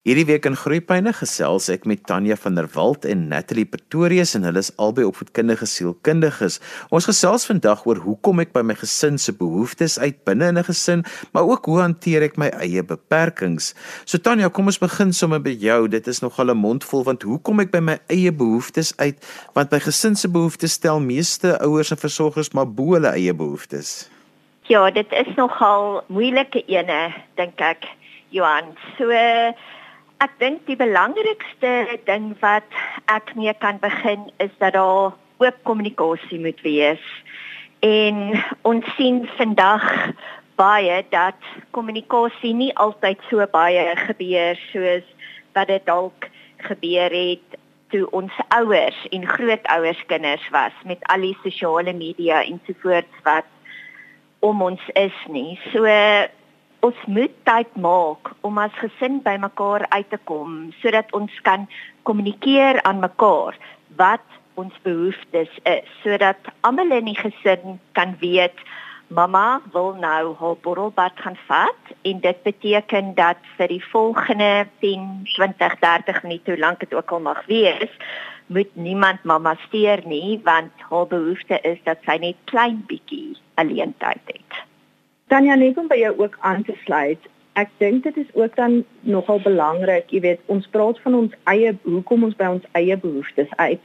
Hierdie week in Groepyne gesels ek met Tanya van der Walt en Natalie Pretorius en hulle is albei opvoedkundige sielkundiges. Ons gesels vandag oor hoe kom ek by my gesin se behoeftes uit binne in 'n gesin, maar ook hoe hanteer ek my eie beperkings. So Tanya, kom ons begin sommer by jou. Dit is nogal 'n mondvol want hoe kom ek by my eie behoeftes uit? Want by gesin se behoeftes stel meeste ouers en versorgers maar bo hulle eie behoeftes. Ja, dit is nogal moeilike ene, dink ek. Johan, so Ek dink die belangrikste ding wat ek mee kan begin is dat daar oop kommunikasie moet wees. En ons sien vandag baie dat kommunikasie nie altyd so baie gebeur soos wat dit dalk gebeur het toe ons ouers en grootouers kinders was met al die sosiale media ensovoorts wat om ons is nie. So ons moet tyd maak om as gesin bymekaar uit te kom sodat ons kan kommunikeer aan mekaar wat ons behoeftes is sodat almal in die gesin kan weet mamma wil nou haar borrelbad gaan vat en dit beteken dat vir die volgende 10 20 30 minute hoe lank dit ook al mag wees moet niemand mamma steur nie want haar behoefte is dat sy net klein bietjie alleen tyd het Tanya net om by jou ook aan te sluit. Ek dink dit is ook dan nogal belangrik, jy weet, ons praat van ons eie hoekom ons by ons eie behoeftes uit.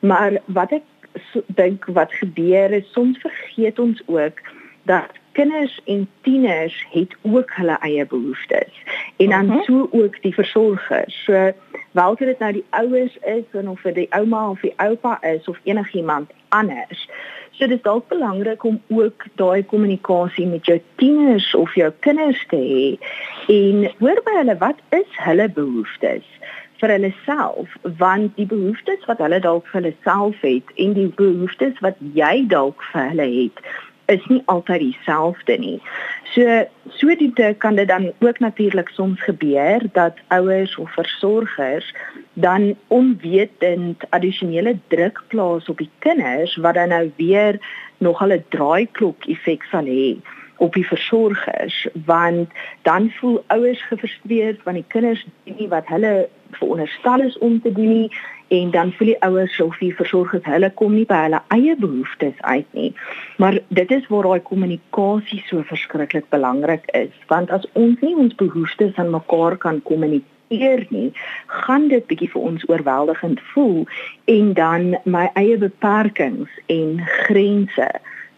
Maar wat ek so, dink wat gebeur is soms vergeet ons ook dat kinders en tieners het ook hulle eie behoeftes en dan uh mhm. -huh. so ook die versorgers. So watter dit nou die ouers is of vir die ouma of die oupa is of enigiemand anders. So dit is dalk belangrik om ook daai kommunikasie met jou tieners of jou kinders te hê en hoor by hulle wat is hulle behoeftes vir hulle self want die behoeftes wat hulle dalk vir hulle self het en die behoeftes wat jy dalk vir hulle het is nie altyd dieselfde nie. So sodoende kan dit dan ook natuurlik soms gebeur dat ouers of versorgers dan onwetend addisionele druk plaas op die kinders wat dan nou weer nog 'n draaiklok effek sal hê op die versorgers want dan voel ouers gefrustreerd want die kinders doen nie wat hulle veronderstel is om te doen nie en dan voel die ouers of die versorgers hulle kom nie by hulle eie behoeftes uit nie. Maar dit is waar daai kommunikasie so verskriklik belangrik is, want as ons nie ons behoeftes aan mekaar kan kommunikeer nie, gaan dit bietjie vir ons oorweldigend voel en dan my eie beperkings en grense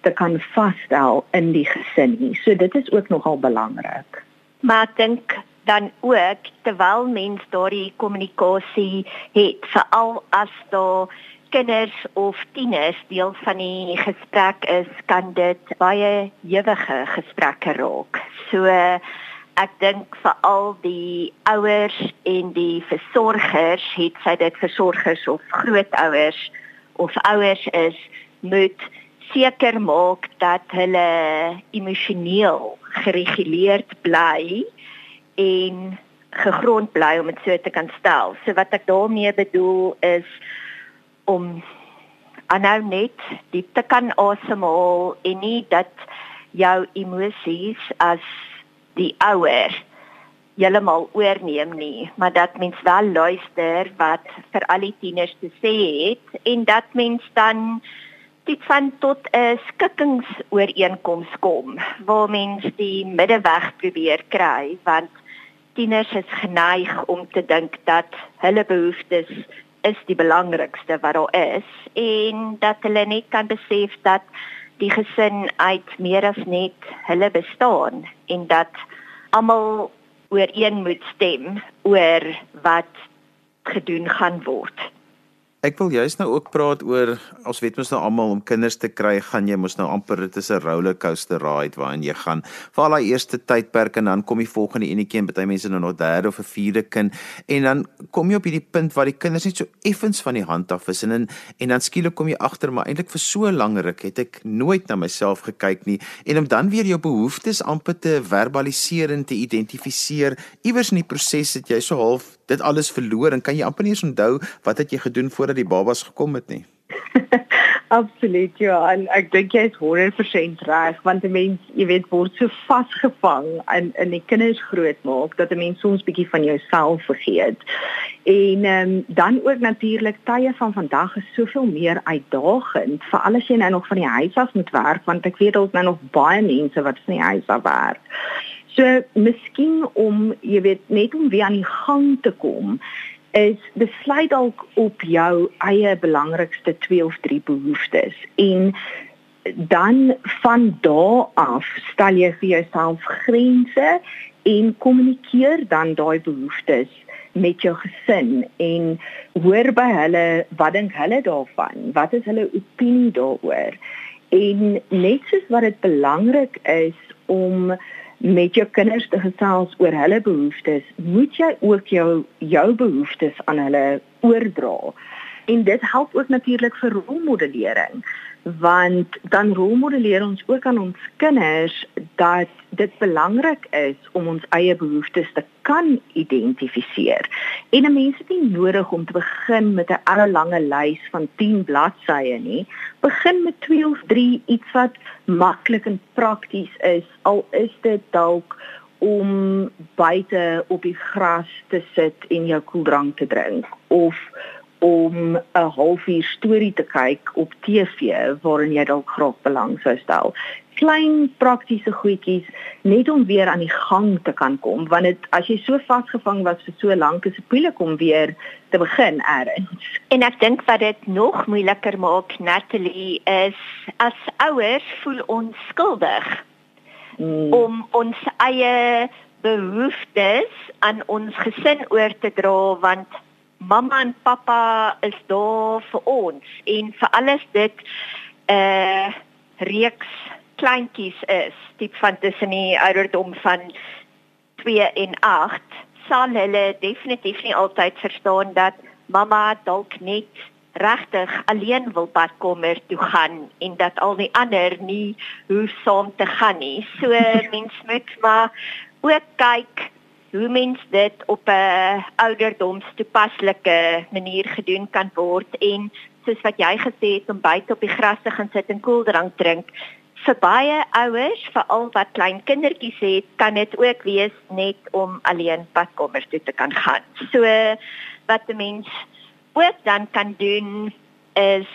te kan vasstel in die gesin nie. So dit is ook nogal belangrik. Maar ek dink dan ook terwyl mens daardie kommunikasie het veral as daar kinders of tieners deel van die gesprek is kan dit baie ewige gesprekke raak. So ek dink veral die ouers en die versorgers het sy dit versorgers of grootouers of ouers is moet seker maak dat hulle emosioneel gereguleerd bly en gegrond bly om dit so te kan stel. So wat ek daarmee bedoel is om aanhou net diep te kan asemhaal en nie dat jou emosies as die ouer heeltemal oorneem nie, maar dat mens wel luister wat vir al die tieners te sê het en dat mens dan dit van tot 'n skikkingsooreenkoms kom waar mens die middeweg probeer kry want tieners is geneig om te dink dat hulle behoeftes is die belangrikste wat daar is en dat hulle net kan besef dat die gesin uit meer as net hulle bestaan en dat almal ooreen moet stem oor wat gedoen gaan word. Ek wil juist nou ook praat oor ons weet mos nou almal om kinders te kry gaan jy mos nou amper dit is 'n rollercoaster ride waarin jy gaan. Vir al daai eerste tydperk en dan kom die volgende enetjie en baie mense nou nog derde of 'n vierde kind. En dan kom jy op hierdie punt waar die kinders net so effens van die hand af is en en, en dan skielik kom jy agter maar eintlik vir so lank ruk het ek nooit na myself gekyk nie. En om dan weer jou behoeftes amper te verbaliseer en te identifiseer iewers in die proses het jy so half dit alles verloor en kan jy amper nie eens onthou wat het jy gedoen voordat die babas gekom het nie. Absoluut ja, en ek dink jy is 100% reg want 'n mens, jy weet, word so vasgevang in in die kinders grootmaak dat 'n mens soms bietjie van jouself vergeet. En um, dan ook natuurlik tye van vandag is soveel meer uitdagend, veral as jy nou nog van die huis af moet werk want ek weet daar's nou nog baie mense wat van die huis af werk. So miskien om, jy weet, net om weer aan die gang te kom is besluit dalk op jou eie belangrikste 2 of 3 behoeftes. En dan van daar af stel jy vir jouself grense en kommunikeer dan daai behoeftes met jou gesin en hoor by hulle wat dink hulle daarvan? Wat is hulle opinie daaroor? En net soos wat dit belangrik is om met jou kinders te gesels oor hulle behoeftes, moet jy ook jou jou behoeftes aan hulle oordra. En dit help ook natuurlik vir rolmodellering want dan rolmodelleer ons ook aan ons kinders dat dit belangrik is om ons eie behoeftes te kan identifiseer. En 'n mens het nie nodig om te begin met 'n allelange lys van 10 bladsye nie. Begin met 2 of 3 iets wat maklik en prakties is. Al is dit dalk om buite op die gras te sit en jou koeldrank te drink of om 'n halfuur storie te kyk op TV waarin jy dalk graag belang sou stel. Klein praktiese goedjies net om weer aan die gang te kan kom want dit as jy so vasgevang was vir so lank is dit moeilik om weer te begin eers. En ek dink wat dit nog moeiliker maak Natalie is as ouers voel ons skuldig hmm. om ons eie behoeftes aan ons gesin oor te dra want mamma en pappa is daar vir ons en vir alles dit 'n uh, eh, reeks kleintjies is diep van tussen die ouderdom van 2 en 8 sal hulle definitief nie altyd verstaan dat mamma dalk net regtig alleen wil padkommer toe gaan en dat al die ander nie hoe saam te gaan nie. So mens moet maar ook kyk hoe mens dit op 'n ouderdomstoepaslike manier gedoen kan word en soos wat jy gesê het om buite op die gras te gaan sit en koeldrank drink vir baie ouers veral wat klein kindertjies het kan dit ook wees net om alleen padkommers toe te kan gaan. So wat 'n mens ook dan kan doen is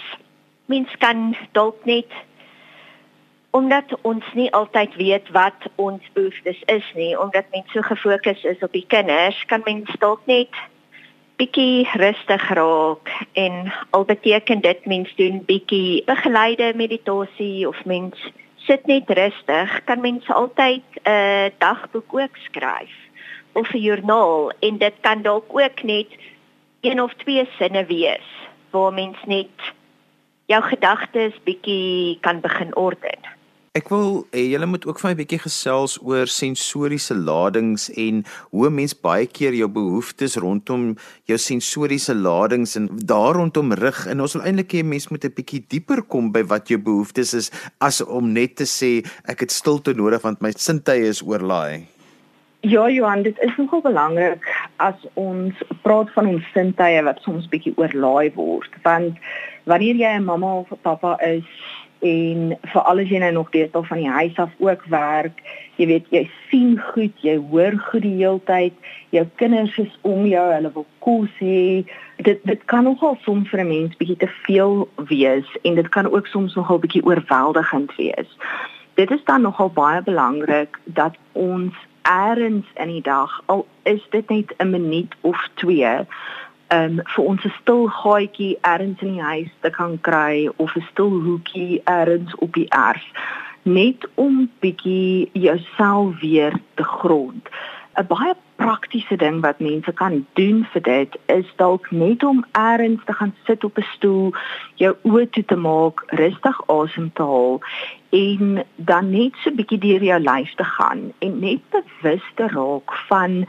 mens kan dalk net omdat ons nie altyd weet wat ons behoeftes is nie, omdat mens so gefokus is op die kinders, kan mens dalk net bietjie rustig raak en al beteken dit mens doen bietjie begeleide meditasie of mens sit net rustig, kan mens altyd 'n uh, dagboek ook skryf of 'n joernaal en dit kan dalk ook net een of twee sinne wees waar mens net jou gedagtes bietjie kan begin orden. Ek wil hê julle moet ook vir my 'n bietjie gesels oor sensoriese ladings en hoe mens baie keer jou behoeftes rondom jou sensoriese ladings en daar rondom rig en ons wil eintlik hê mens moet 'n bietjie dieper kom by wat jou behoeftes is as om net te sê ek het stilte nodig want my sintuie is oorlaai. Ja, Johan, dit is nogal belangrik as ons praat van ons sintuie wat soms bietjie oorlaai word want wanneer jy 'n mamma of 'n pappa is en veral as jy nou nog deel van die huis af ook werk, jy weet jy sien goed, jy hoor goed die hele tyd, jou kinders is om jou, hulle wil kos hê. Dit dit kan nogal soms vir 'n mens bietjie te veel wees en dit kan ook soms nogal bietjie oorweldigend wees. Dit is dan nogal baie belangrik dat ons eers die dag al is dit net 'n minuut of 2 um, vir ons 'n stil gaatjie ergens in die huis te kan kry of 'n stil hoekie ergens op die erf net om bietjie jouself weer te grond. 'n Baie praktiese ding wat mense kan doen vir dit is dalk net om ergens te gaan sit op 'n stoel, jou oë toe te maak, rustig asem te haal en dan net so bietjie deur jou lyf te gaan en net bewus te raak van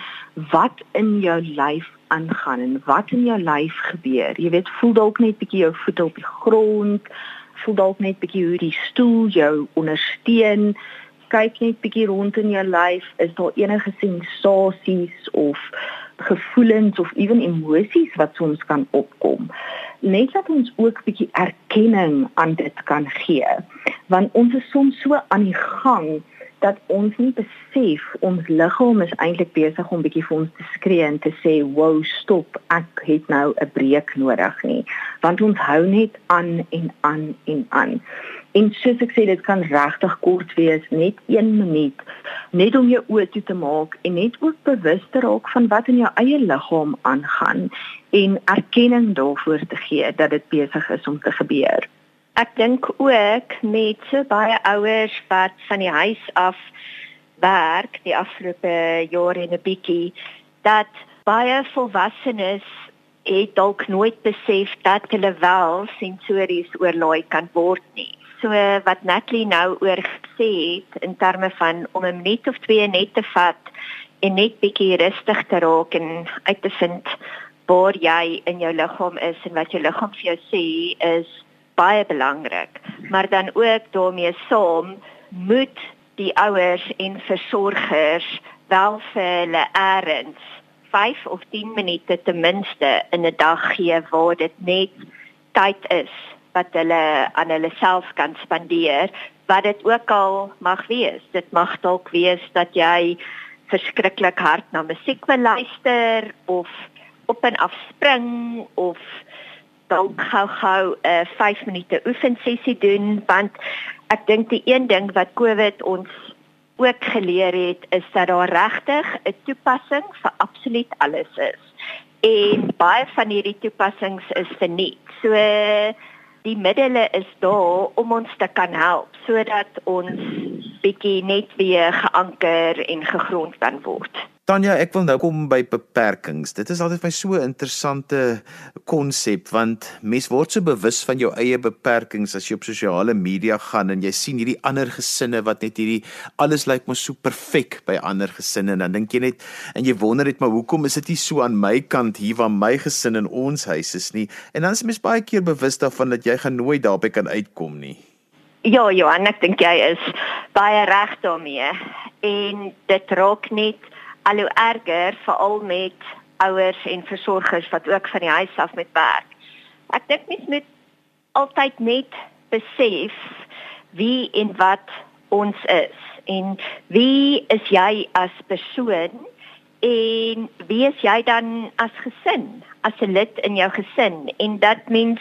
wat in jou lyf aangaan en wat in jou lyf gebeur. Jy weet, voel dalk net bietjie jou voete op die grond, voel dalk net bietjie hoe die stoel jou ondersteun. Kyk net bietjie rond in jou lyf, is daar enige sensasies of gevoelens of ewen emosies wat soms kan opkom. net dat ons ook bietjie erkenning aan dit kan gee. Want ons is soms so aan die gang dat ons nie besef ons liggaam is eintlik besig om bietjie vir ons te skree en te sê, "Wow, stop, ek het nou 'n breek nodig nie." Want ons hou net aan en aan en aan. En soos ek sê, dit kan regtig kort wees, net 1 minuut, net om jou oë toe te maak en net ook bewus te raak van wat in jou eie liggaam aangaan en erkenning daarvoor te gee dat dit besig is om te gebeur. Ek dink ook met so baie ouers wat van die huis af werk die afgelope jare en 'n bietjie dat baie volwassenes het dalk nooit besef dat hulle wel sensories oorlaai kan word nie. So wat Natalie nou oor gesê het in terme van om 'n minuut of twee net te vat en net bietjie rustig te raak en uit te vind waar jy in jou liggaam is en wat jou liggaam vir jou sê is baie belangrik, maar dan ook daarmee saam moet die ouers en versorgers wel vir hulle errands 5 of 10 minute ten minste in 'n dag gee waar dit net tyd is wat hulle aan hulle self kan spandeer wat dit ook al mag wees dit mag dalk wees dat jy verskriklik hard na musiek wil luister of op en af spring of dalk gou-gou 'n uh, 5 minute oefensessie doen want ek dink die een ding wat COVID ons ook geleer het is dat daar regtig 'n toepassing vir absoluut alles is. En baie van hierdie toepassings is verniet. So die middele is daar om ons te kan help sodat ons bietjie net weer geanker en gegrond kan word. Tanya, ek wil nou kom by beperkings. Dit is altyd vir my so 'n interessante konsep want mens word so bewus van jou eie beperkings as jy op sosiale media gaan en jy sien hierdie ander gesinne wat net hierdie alles lyk mos so perfek by ander gesinne en dan dink jy net en jy wonder net maar hoekom is dit nie so aan my kant hier waar my gesin in ons huis is nie. En dan is mens baie keer bewus daarvan dat jy gaan nooit daarby kan uitkom nie. Ja, Johan, ek dink jy is baie reg daarmee. En dit raak net al hoe erger veral met ouers en versorgers wat ook van die huis af met werk. Ek dink mens moet altyd net besef wie en wat ons is en wie is jy as persoon en wie is jy dan as gesin as 'n lid in jou gesin en dat mens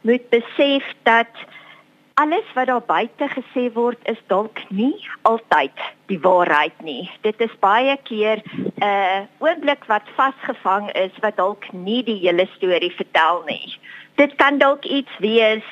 moet besef dat alles wat daar buite gesê word is dalk nie altyd die waarheid nie. Dit is baie keer 'n uh, oomblik wat vasgevang is wat dalk nie die hele storie vertel nie. Dit kan dalk iets wees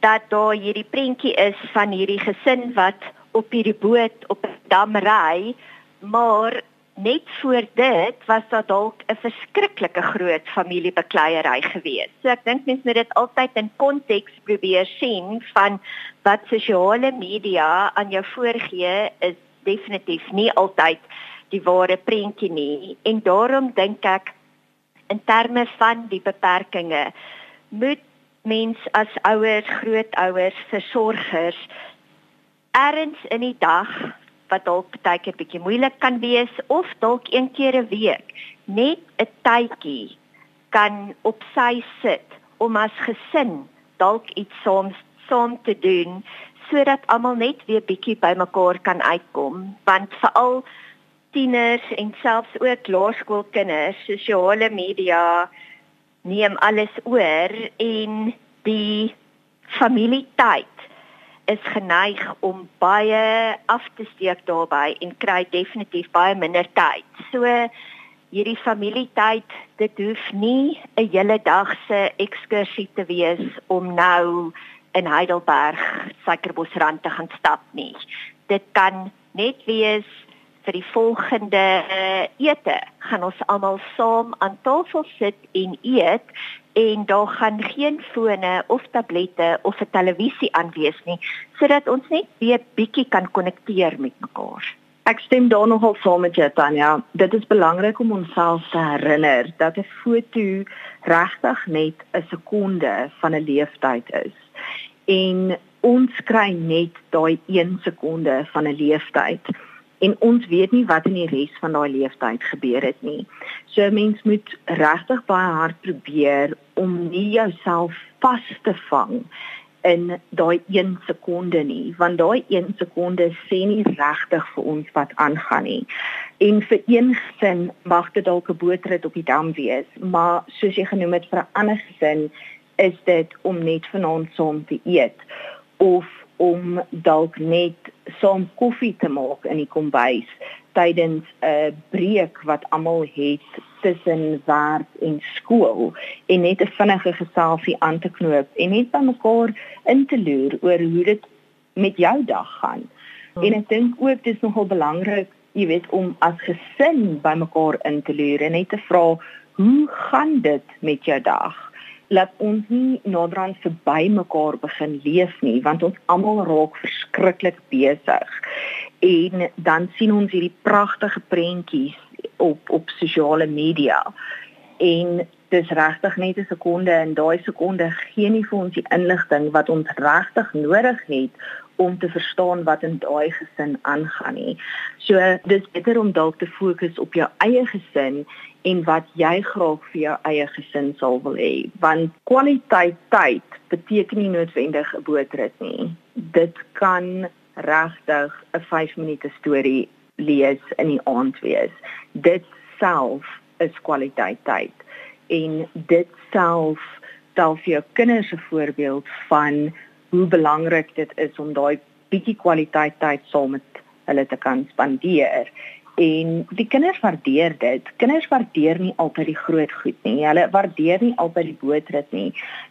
dat daar hierdie prentjie is van hierdie gesin wat op hierdie boot op 'n dam ry, maar net voor dit was daar dalk 'n verskriklike groot familiebekleierery gewees. So ek dink mense moet dit altyd in konteks probeer sien van wat sosiale media aan jou voorgee is definitief nie altyd die ware prentjie nie en daarom dink ek in terme van die beperkings moet mens as ouers, grootouers, versorgers erns in die dag wat dalk baie keer bietjie moeilik kan wees of dalk een keer 'n week net 'n tydjie kan op sy sit om as gesin dalk iets saam saam te doen sodat almal net weer bietjie bymekaar kan uitkom. Want veral tieners en selfs ook laerskoolkinders sosiale media neem alles oor en die familietyd is geneig om baie af te steek daarbey en kry definitief baie minder tyd. So hierdie familietyd, dit hoef nie 'n hele dag se ekskursie te wees om nou in Heidelberg Suikerbosrand te gaan stap nie. Dit kan net wees vir die volgende uh, ete gaan ons almal saam aan tafel sit en eet en daar gaan geen fone of tablette of 'n televisie aanwees nie sodat ons net weer bietjie kan konnekteer met mekaar. Ek stem daar nogal saam met jou Tanya. Dit is belangrik om onsself te herinner dat 'n foto regtig net 'n sekonde van 'n leeftyd is. En ons kry net daai 1 sekonde van 'n leeftyd en ons weet nie wat in die res van daai leeftyd gebeur het nie. So mens moet regtig baie hard probeer om nie jouself vas te vang in daai 1 sekonde nie want daai 1 sekonde sê nie regtig vir ons wat aangaan nie. En vir een gesin mag dit dalk 'n bootrit op die dam wees, maar soos jy genoem het vir 'n ander gesin is dit om net vanaand saam te eet of om dalk net saam koffie te maak in die kombuis tydens 'n breek wat almal het tussen werk en skool en net 'n vinnige geselsie aan te knoop en net by mekaar in te loer oor hoe dit met jou dag gaan. Hmm. En ek dink ook dit is nogal belangrik, jy weet, om as gesin by mekaar in te loer en net te vra, "Hoe gaan dit met jou dag?" Laat ons nie naderhand verby mekaar begin leef nie want ons almal raak verskriklik besig. En dan sien ons hierdie pragtige prentjies op op sosiale media. En dis regtig net 'n sekonde en daai sekonde gee nie vir ons die inligting wat ons regtig nodig het om te verstaan wat in daai gesin aangaan nie. So dis beter om dalk te fokus op jou eie gesin en wat jy graag vir jou eie gesin sal wil hê, want kwaliteit tyd beteken nie noodwendig 'n bootrit nie. Dit kan regtig 'n 5 minute storie lees in die aand wees. Dit self is kwaliteit tyd en dit self stel vir jou kinders 'n voorbeeld van hoe belangrik dit is om daai bietjie kwaliteit tyd saam met hulle te kan spandeer. En die kinders waardeer dit. Kinders waardeer nie altyd die groot goed nie. Hulle waardeer nie altyd die bootrit nie.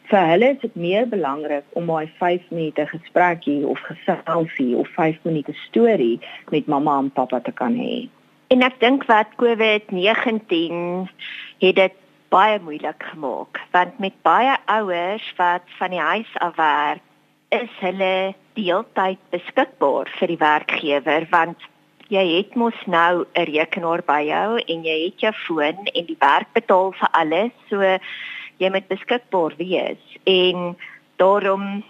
Vir hulle is dit meer belangrik om daai 5 minute gesprekkie of geselsie of 5 minute storie met mamma en pappa te kan hê. En ek dink wat COVID-19 het dit baie moeilik gemaak want met baie ouers wat van die huis af werk is hulle deeltyd beskikbaar vir die werkgewer want jy het mos nou 'n rekenaar by jou en jy het jou foon en die werk betaal vir alles so jy moet beskikbaar wees. En daarom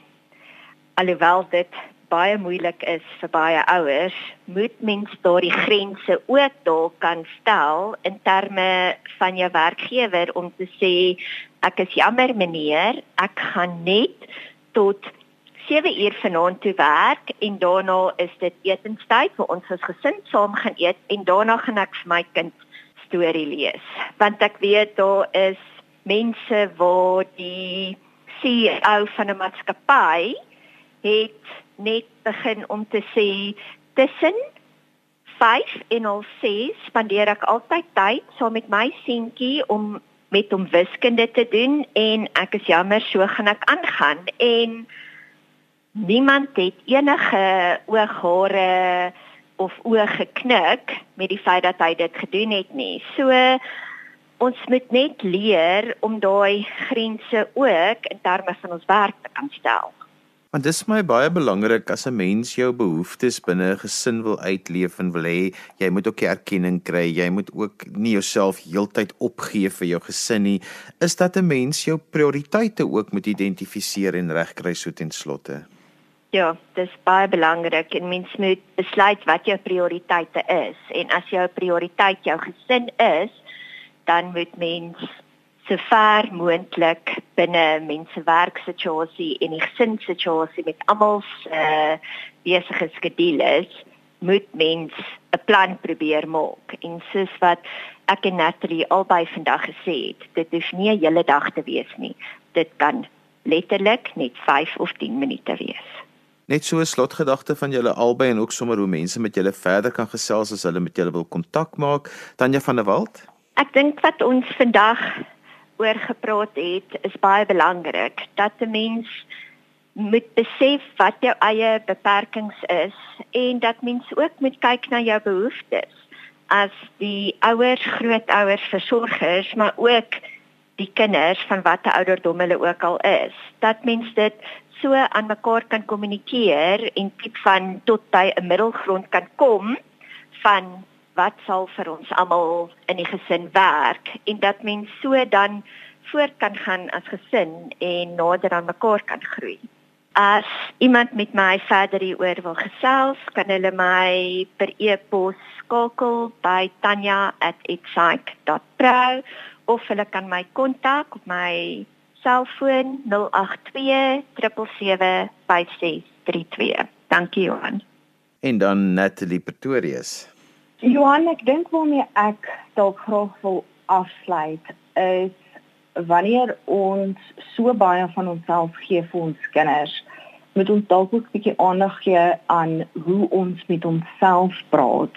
alhoewel dit baie moeilik is vir baie ouers moet mens daardie grense ook daar kan stel in terme van jou werkgewer om te sê ek is jammer meneer ek gaan net tot 7 uur vanaand toe werk en daarna is dit etenstyd vir ons as gesin saam gaan eet en daarna gaan ek vir my kind storie lees. Want ek weet daar is mense waar die CEO van 'n maatskappy het net begin om te sê tussen 5 en 6 spandeer ek altyd tyd saam met my seentjie om met hom wiskunde te doen en ek is jammer so gaan ek aangaan. En niemand het enige ooghare of oë geknik met die feit dat hy dit gedoen het nie. So ons moet net leer om daai grense ook in terme van ons werk te kan stel. Want dis vir my baie belangrik as 'n mens jou behoeftes binne 'n gesin wil uitleef en wil hê jy moet ook erkenning kry, jy moet ook nie jouself heeltyd opgee vir jou gesin nie, is dat 'n mens jou prioriteite ook moet identifiseer en regkry so ten slotte. Ja, dis baie belangrik en mens moet besluit wat jou prioriteite is en as jou prioriteit jou gesin is, dan moet mens so ver moontlik binne mense werksituasie en die gesinssituasie met almal se uh, besige skedules moet mens 'n plan probeer maak. En soos wat ek en Natalie albei vandag gesê het, dit hoef nie 'n hele dag te wees nie. Dit kan letterlik net 5 of 10 minute wees. Net so 'n slotgedagte van julle albei en ook sommer hoe mense met julle verder kan gesels as hulle met julle wil kontak maak. Tanya van der Walt. Ek dink wat ons vandag oor gepraat het is baie belangrik dat 'n mens moet besef wat jou eie beperkings is en dat mens ook moet kyk na jou behoeftes as die ouers, grootouers, versorgers, maar ook die kinders van watter ouderdom hulle ook al is. Dat mens dit so aan mekaar kan kommunikeer en tip van tot by 'n middelgrond kan kom van wat sal vir ons almal in die gesin werk en dat mens so dan voort kan gaan as gesin en nader aan mekaar kan groei. As iemand met my verder hieroor wil gesels, kan hulle my per e-pos skakel by tanya@excite.pro of hulle kan my kontak op my selfoon 082 777 5632. Dankie Johan. En dan Natalie Pretorius. Johan, ek dink waarmee ek dalk graag wil afsluit is wanneer ons so baie van onsself gee vir ons kinders, moet ons dalk ook 'n bietjie aandag gee aan hoe ons met onsself praat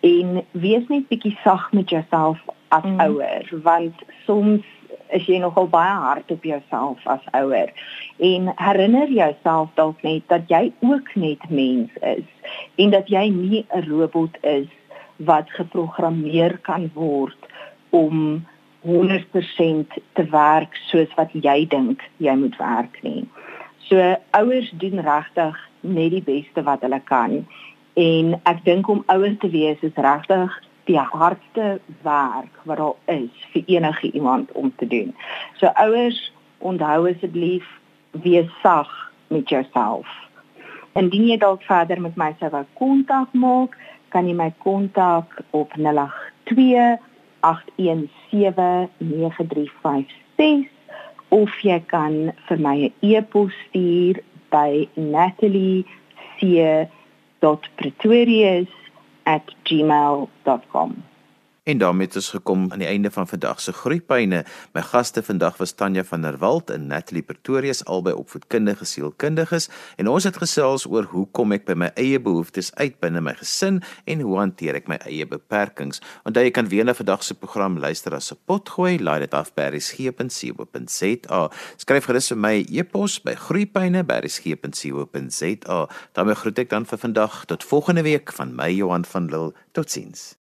en wees net bietjie sag met jouself as mm. ouer want soms is jy nogal baie hard op jouself as ouer en herinner jouself dalk net dat jy ook net mens is en dat jy nie 'n robot is wat geprogrammeer kan word om 100% te werk soos wat jy dink jy moet werk nie. So ouers doen regtig net die beste wat hulle kan en ek dink om ouers te wees is regtig die hardste werk wat daar is vir enige iemand om te doen. So ouers, onthou asseblief wees sag met jouself. Indien jy dalk verder met my sou wou kontak maak, kan jy my kontak op 082 08179356 of jy kan vir my 'n e-pos stuur by at gmail.com. En daarmee het ons gekom aan die einde van vandag se groeipyne. My gaste vandag was Tanya van der Walt en Natalie Pretorius albei opvoedkundige sielkundiges en ons het gesels oor hoe kom ek by my eie behoeftes uit binne my gesin en hoe hanteer ek my eie beperkings. Onthou jy kan weer na vandag se program luister as 'n potgooi, laai dit af by resgep.co.za. Skryf gerus vir my e-pos by groeipyne@resgep.co.za. daarmee groet ek dan vir vandag tot volgende week van my Johan van Lille. Totsiens.